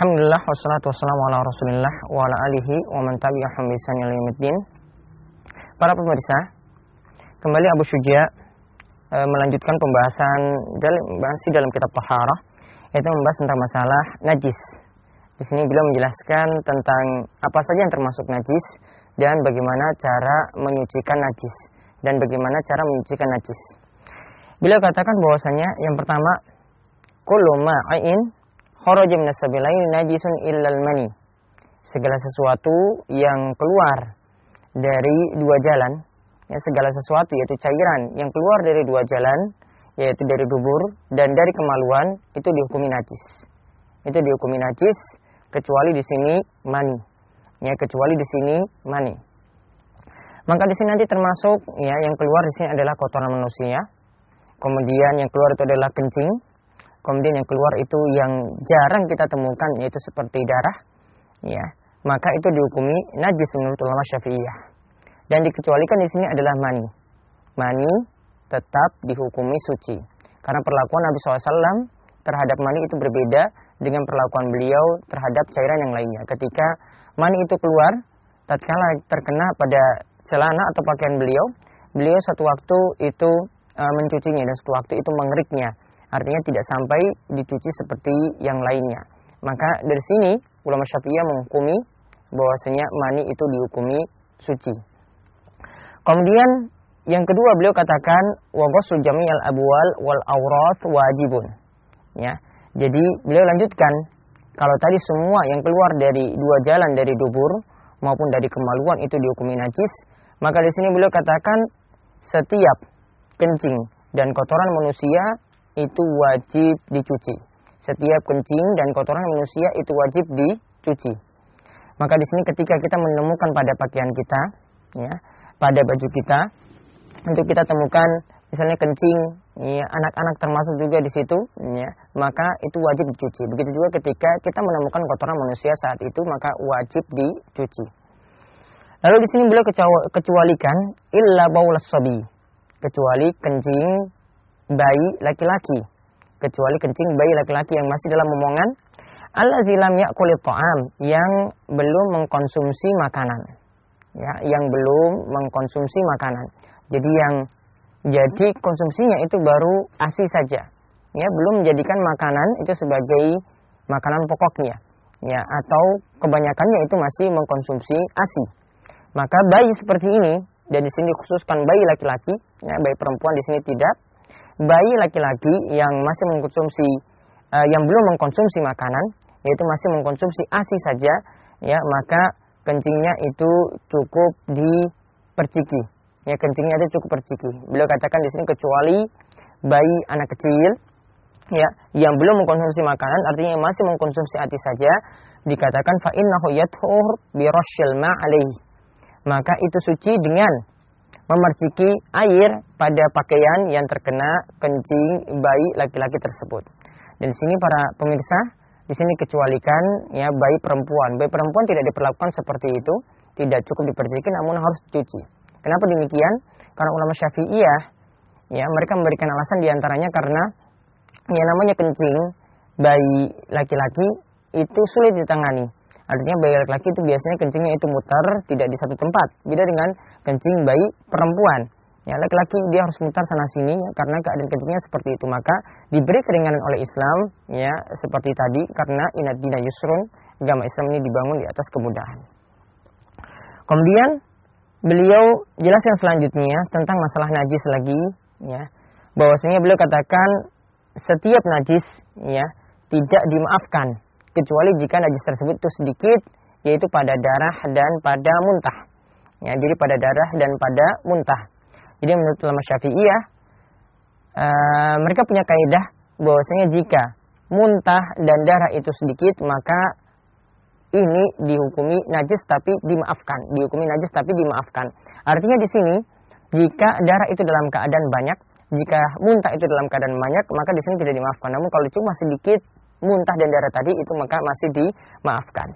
Alhamdulillah wassalatu wassalamu ala Rasulillah wa ala alihi wa man tabi'ahum bi ihsan Para pemirsa, kembali Abu Syuja e, melanjutkan pembahasan dalam masih dalam kitab Taharah yaitu membahas tentang masalah najis. Di sini beliau menjelaskan tentang apa saja yang termasuk najis dan bagaimana cara menyucikan najis dan bagaimana cara menyucikan najis. Beliau katakan bahwasanya yang pertama kullu ma'in kharaja min sabilain najisun illal mani. Segala sesuatu yang keluar dari dua jalan, ya segala sesuatu yaitu cairan yang keluar dari dua jalan, yaitu dari dubur dan dari kemaluan itu dihukumi najis. Itu dihukumi najis kecuali di sini mani. Ya, kecuali di sini mani. Maka di sini nanti termasuk ya yang keluar di sini adalah kotoran manusia. Kemudian yang keluar itu adalah kencing, kemudian yang keluar itu yang jarang kita temukan yaitu seperti darah ya. Maka itu dihukumi najis menurut ulama syafi'iyah. Dan dikecualikan di sini adalah mani. Mani tetap dihukumi suci. Karena perlakuan Nabi SAW terhadap mani itu berbeda dengan perlakuan beliau terhadap cairan yang lainnya. Ketika mani itu keluar tatkala terkena pada celana atau pakaian beliau beliau satu waktu itu e, mencucinya dan satu waktu itu mengeriknya artinya tidak sampai dicuci seperti yang lainnya. Maka dari sini ulama Syafi'iyah menghukumi bahwasanya mani itu dihukumi suci. Kemudian yang kedua beliau katakan wa ghusl jami'al abwal wal awrath wajibun. Ya. Jadi beliau lanjutkan kalau tadi semua yang keluar dari dua jalan dari dubur maupun dari kemaluan itu dihukumi najis, maka di sini beliau katakan setiap kencing dan kotoran manusia itu wajib dicuci. Setiap kencing dan kotoran manusia itu wajib dicuci. Maka di sini ketika kita menemukan pada pakaian kita, ya, pada baju kita, untuk kita temukan misalnya kencing, ya, anak-anak termasuk juga di situ, ya, maka itu wajib dicuci. Begitu juga ketika kita menemukan kotoran manusia saat itu, maka wajib dicuci. Lalu di sini beliau kecualikan illa baulas sobi, kecuali kencing bayi laki-laki. Kecuali kencing bayi laki-laki yang masih dalam momongan. Allah zilam ya'kul ta'am yang belum mengkonsumsi makanan. Ya yang belum mengkonsumsi makanan. Jadi yang jadi konsumsinya itu baru ASI saja. Ya belum menjadikan makanan itu sebagai makanan pokoknya. Ya atau kebanyakannya itu masih mengkonsumsi ASI. Maka bayi seperti ini dan di sini khususkan bayi laki-laki ya bayi perempuan di sini tidak bayi laki-laki yang masih mengkonsumsi uh, yang belum mengkonsumsi makanan yaitu masih mengkonsumsi ASI saja ya maka kencingnya itu cukup diperciki. Ya kencingnya itu cukup perciki. Beliau katakan di sini kecuali bayi anak kecil ya yang belum mengkonsumsi makanan artinya yang masih mengkonsumsi ASI saja dikatakan fa innahu yathur bi ma maka itu suci dengan memerciki air pada pakaian yang terkena kencing bayi laki-laki tersebut. Dan di sini para pemirsa, di sini kecualikan ya bayi perempuan. Bayi perempuan tidak diperlakukan seperti itu, tidak cukup diperciki namun harus dicuci. Kenapa demikian? Karena ulama Syafi'iyah ya mereka memberikan alasan di antaranya karena yang namanya kencing bayi laki-laki itu sulit ditangani Artinya bayi laki-laki itu biasanya kencingnya itu mutar tidak di satu tempat. Beda dengan kencing bayi perempuan. Ya, laki-laki dia harus mutar sana sini ya, karena keadaan kencingnya seperti itu. Maka diberi keringanan oleh Islam ya seperti tadi karena inat dina yusrun agama Islam ini dibangun di atas kemudahan. Kemudian beliau jelaskan selanjutnya tentang masalah najis lagi ya. Bahwasanya beliau katakan setiap najis ya tidak dimaafkan kecuali jika najis tersebut itu sedikit yaitu pada darah dan pada muntah. Ya, jadi pada darah dan pada muntah. Jadi menurut ulama Syafi'iyah uh, mereka punya kaidah bahwasanya jika muntah dan darah itu sedikit maka ini dihukumi najis tapi dimaafkan, dihukumi najis tapi dimaafkan. Artinya di sini jika darah itu dalam keadaan banyak, jika muntah itu dalam keadaan banyak, maka di sini tidak dimaafkan. Namun kalau cuma sedikit muntah dan darah tadi itu maka masih dimaafkan.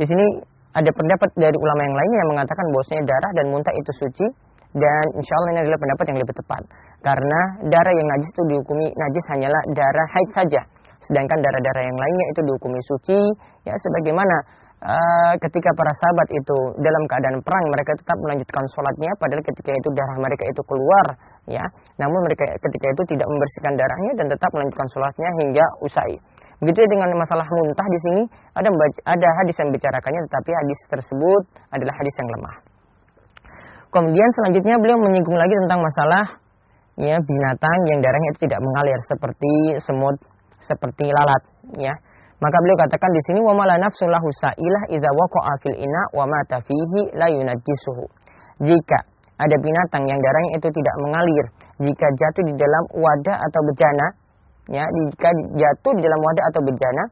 Di sini ada pendapat dari ulama yang lainnya yang mengatakan bahwasanya darah dan muntah itu suci dan insya Allah ini adalah pendapat yang lebih tepat. Karena darah yang najis itu dihukumi najis hanyalah darah haid saja. Sedangkan darah-darah yang lainnya itu dihukumi suci ya sebagaimana uh, ketika para sahabat itu dalam keadaan perang mereka tetap melanjutkan sholatnya padahal ketika itu darah mereka itu keluar ya. Namun mereka ketika itu tidak membersihkan darahnya dan tetap melanjutkan sholatnya hingga usai begitu dengan masalah muntah di sini ada ada hadis yang bicarakannya tetapi hadis tersebut adalah hadis yang lemah kemudian selanjutnya beliau menyinggung lagi tentang masalah ya binatang yang darahnya itu tidak mengalir seperti semut seperti lalat ya maka beliau katakan di sini wa mala nafsu lahu sa'ilah idza waqa'a fil ina wa mata fihi la yunajjisuhu. Jika ada binatang yang darahnya itu tidak mengalir, jika jatuh di dalam wadah atau bejana, ya, jika jatuh di dalam wadah atau bejana,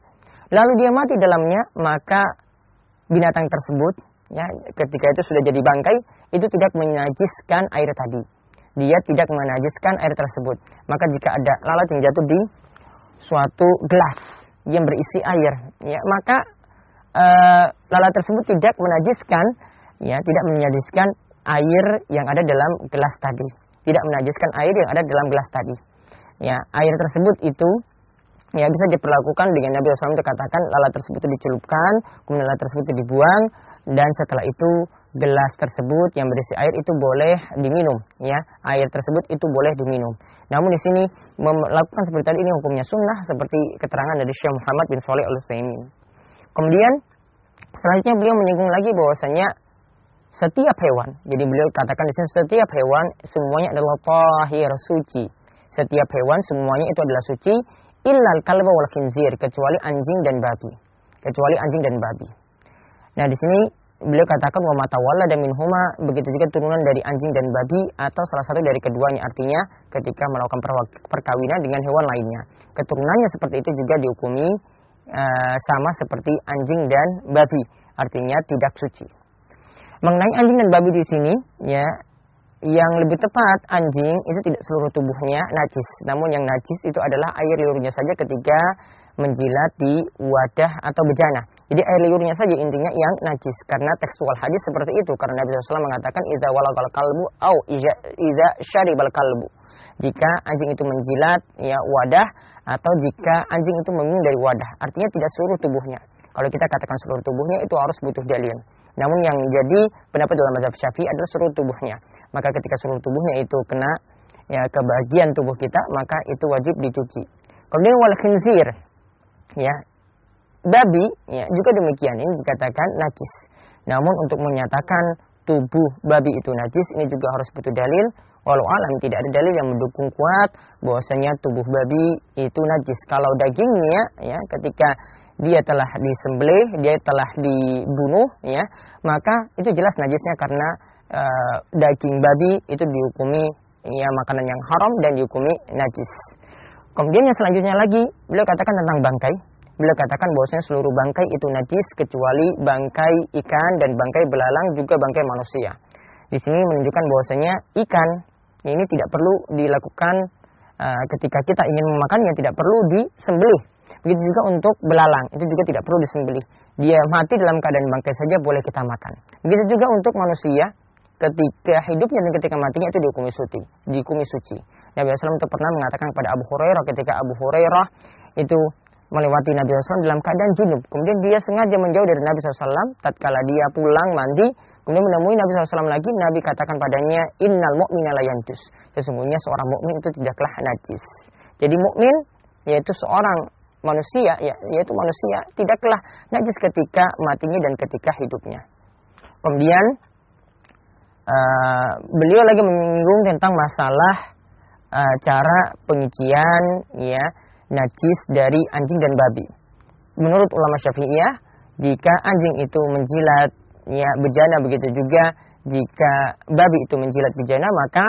lalu dia mati dalamnya, maka binatang tersebut ya ketika itu sudah jadi bangkai itu tidak menajiskan air tadi. Dia tidak menajiskan air tersebut. Maka jika ada lalat yang jatuh di suatu gelas yang berisi air, ya maka e, lalat tersebut tidak menajiskan, ya tidak menajiskan air yang ada dalam gelas tadi, tidak menajiskan air yang ada dalam gelas tadi. Ya air tersebut itu ya bisa diperlakukan dengan Nabi SAW katakan lalat tersebut itu dicelupkan, kemudian lalat tersebut itu dibuang, dan setelah itu gelas tersebut yang berisi air itu boleh diminum ya. Air tersebut itu boleh diminum. Namun di sini melakukan seperti tadi ini hukumnya sunnah seperti keterangan dari Syekh Muhammad bin Saleh al Utsaimin kemudian selanjutnya beliau menyinggung lagi bahwasanya setiap hewan jadi beliau katakan di sini setiap hewan semuanya adalah tahir suci setiap hewan semuanya itu adalah suci illal kalba wal khinzir kecuali anjing dan babi. Kecuali anjing dan babi. Nah di sini beliau katakan wa mata dan minhuma begitu juga turunan dari anjing dan babi atau salah satu dari keduanya. Artinya ketika melakukan perkawinan dengan hewan lainnya. Keturunannya seperti itu juga dihukumi uh, sama seperti anjing dan babi. Artinya tidak suci. Mengenai anjing dan babi di sini ya yang lebih tepat anjing itu tidak seluruh tubuhnya najis namun yang najis itu adalah air liurnya saja ketika menjilat di wadah atau bejana jadi air liurnya saja intinya yang najis karena tekstual hadis seperti itu karena Nabi SAW mengatakan idza walagal kalbu au idza syaribal kalbu. Jika anjing itu menjilat ya wadah atau jika anjing itu meminum dari wadah, artinya tidak seluruh tubuhnya. Kalau kita katakan seluruh tubuhnya itu harus butuh dalil. Namun yang jadi pendapat dalam mazhab Syafi'i adalah seluruh tubuhnya. Maka ketika seluruh tubuhnya itu kena ya ke bagian tubuh kita, maka itu wajib dicuci. Kemudian wal khinzir ya babi ya juga demikian ini dikatakan najis. Namun untuk menyatakan tubuh babi itu najis ini juga harus butuh dalil. Walau alam tidak ada dalil yang mendukung kuat bahwasanya tubuh babi itu najis. Kalau dagingnya ya ketika dia telah disembelih, dia telah dibunuh ya, maka itu jelas najisnya karena uh, daging babi itu dihukumi ya makanan yang haram dan dihukumi najis. Kemudian yang selanjutnya lagi beliau katakan tentang bangkai beliau katakan bahwasanya seluruh bangkai itu najis kecuali bangkai ikan dan bangkai belalang juga bangkai manusia. Di sini menunjukkan bahwasanya ikan ini tidak perlu dilakukan uh, ketika kita ingin memakannya tidak perlu disembelih. Begitu juga untuk belalang itu juga tidak perlu disembelih. Dia mati dalam keadaan bangkai saja boleh kita makan. Begitu juga untuk manusia ketika hidupnya dan ketika matinya itu dihukumi suci, dihukumi suci. Nabi SAW itu pernah mengatakan kepada Abu Hurairah ketika Abu Hurairah itu melewati Nabi SAW dalam keadaan junub. Kemudian dia sengaja menjauh dari Nabi SAW. Tatkala dia pulang mandi, kemudian menemui Nabi SAW lagi, Nabi katakan padanya, Innal mu'mina layantus. Sesungguhnya seorang mukmin itu tidaklah najis. Jadi mukmin yaitu seorang manusia, ya, yaitu manusia tidaklah najis ketika matinya dan ketika hidupnya. Kemudian uh, beliau lagi menyinggung tentang masalah uh, cara penyucian, ya, najis dari anjing dan babi. Menurut ulama Syafi'iyah, jika anjing itu menjilat ya bejana begitu juga jika babi itu menjilat bejana maka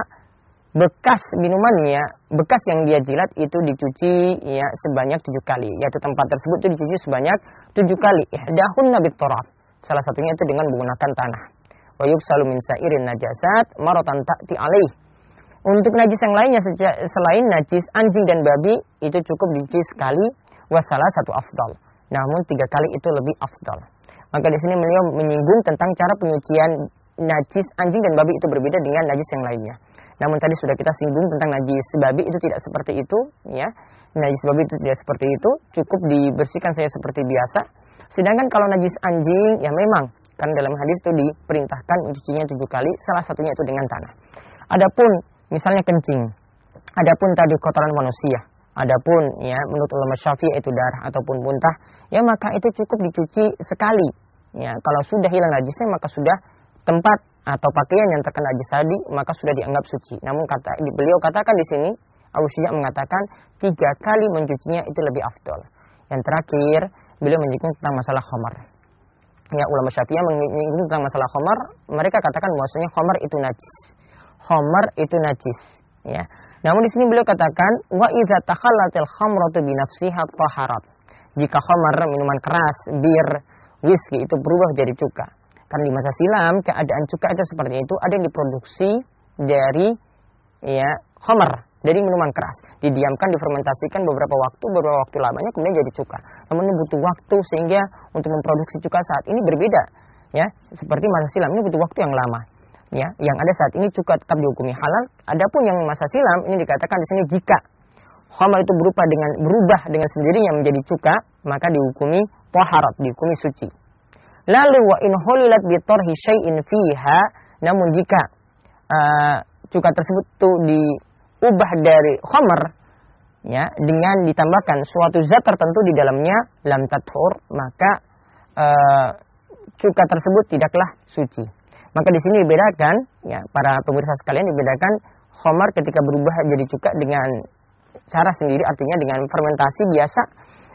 bekas minumannya, bekas yang dia jilat itu dicuci ya sebanyak tujuh kali. Yaitu tempat tersebut itu dicuci sebanyak tujuh kali. Ihdahun nabi toraf. Salah satunya itu dengan menggunakan tanah. Yuksalu min sairin najasat maratan ta'ti alaih untuk najis yang lainnya selain najis anjing dan babi itu cukup dicuci sekali wasalah satu afdal. Namun tiga kali itu lebih afdal. Maka di sini beliau menyinggung tentang cara penyucian najis anjing dan babi itu berbeda dengan najis yang lainnya. Namun tadi sudah kita singgung tentang najis babi itu tidak seperti itu, ya. Najis babi itu tidak seperti itu, cukup dibersihkan saya seperti biasa. Sedangkan kalau najis anjing, ya memang kan dalam hadis itu diperintahkan mencucinya tujuh kali, salah satunya itu dengan tanah. Adapun misalnya kencing, adapun tadi kotoran manusia, adapun ya menurut ulama syafi'i itu darah ataupun muntah, ya maka itu cukup dicuci sekali. Ya, kalau sudah hilang najisnya maka sudah tempat atau pakaian yang terkena najis tadi maka sudah dianggap suci. Namun kata beliau katakan di sini Abu Syija mengatakan tiga kali mencucinya itu lebih afdol. Yang terakhir beliau menyinggung tentang masalah khamar. Ya ulama Syafi'iyah menyinggung tentang masalah khamar, mereka katakan bahwasanya khamar itu najis. Khamar itu najis, ya. Namun di sini beliau katakan wa idza takhallatil khamratu bi taharat. Jika khamar minuman keras, bir, whisky itu berubah jadi cuka. Karena di masa silam keadaan cuka itu seperti itu ada yang diproduksi dari ya khamar dari minuman keras. Didiamkan, difermentasikan beberapa waktu, beberapa waktu lamanya kemudian jadi cuka. Namun ini butuh waktu sehingga untuk memproduksi cuka saat ini berbeda. Ya, seperti masa silam ini butuh waktu yang lama. Ya, yang ada saat ini cuka tetap dihukumi halal. Adapun yang masa silam ini dikatakan di sini jika khamar itu berupa dengan berubah dengan sendirinya menjadi cuka, maka dihukumi taharat, dihukumi suci. Lalu wa in hulilat bi tarhi syai'in fiha, namun jika uh, cuka tersebut tuh di ubah dari khamar ya dengan ditambahkan suatu zat tertentu di dalamnya lam tathur maka uh, cuka tersebut tidaklah suci. Maka di sini dibedakan ya para pemirsa sekalian dibedakan khamar ketika berubah jadi cuka dengan cara sendiri artinya dengan fermentasi biasa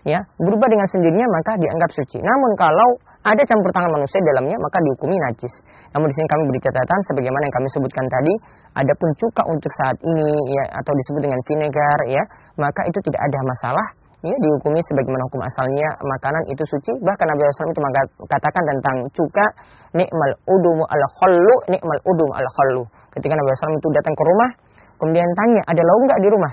ya berubah dengan sendirinya maka dianggap suci. Namun kalau ada campur tangan manusia dalamnya maka dihukumi najis. Namun di sini kami beri catatan sebagaimana yang kami sebutkan tadi, adapun cuka untuk saat ini ya atau disebut dengan vinegar ya, maka itu tidak ada masalah. Ya dihukumi sebagaimana hukum asalnya makanan itu suci. Bahkan Nabi SAW itu katakan tentang cuka nikmal udum al khallu nikmal udum al khallu. Ketika Nabi SAW itu datang ke rumah kemudian tanya ada lauk nggak di rumah?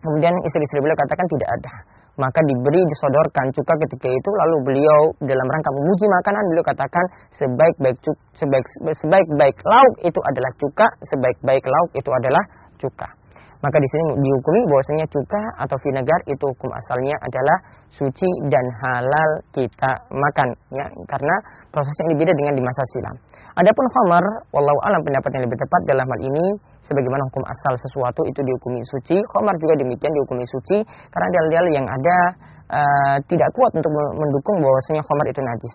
Kemudian istri-istri beliau katakan tidak ada maka diberi disodorkan. Cuka ketika itu lalu beliau dalam rangka memuji makanan beliau katakan sebaik-baik sebaik sebaik-baik lauk itu adalah cuka sebaik-baik lauk itu adalah cuka maka di sini dihukumi bahwasanya cuka atau vinegar itu hukum asalnya adalah suci dan halal kita makan ya karena prosesnya ini beda dengan di masa silam Adapun khamar, wallahu alam pendapat yang lebih tepat dalam hal ini sebagaimana hukum asal sesuatu itu dihukumi suci, khamar juga demikian dihukumi suci karena dalil-dalil yang ada uh, tidak kuat untuk mendukung bahwasanya khamar itu najis.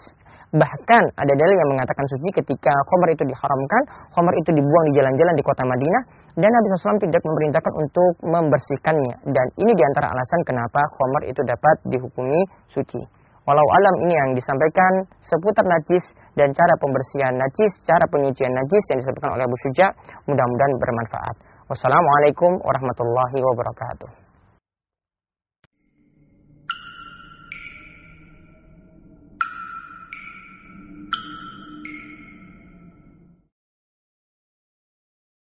Bahkan ada dalil yang mengatakan suci ketika khamar itu diharamkan, khamar itu dibuang di jalan-jalan di kota Madinah dan Nabi SAW tidak memerintahkan untuk membersihkannya. Dan ini di antara alasan kenapa khamar itu dapat dihukumi suci. Walau alam ini yang disampaikan seputar najis dan cara pembersihan najis, cara penyucian najis yang disampaikan oleh Abu Syuja mudah-mudahan bermanfaat. Wassalamualaikum warahmatullahi wabarakatuh.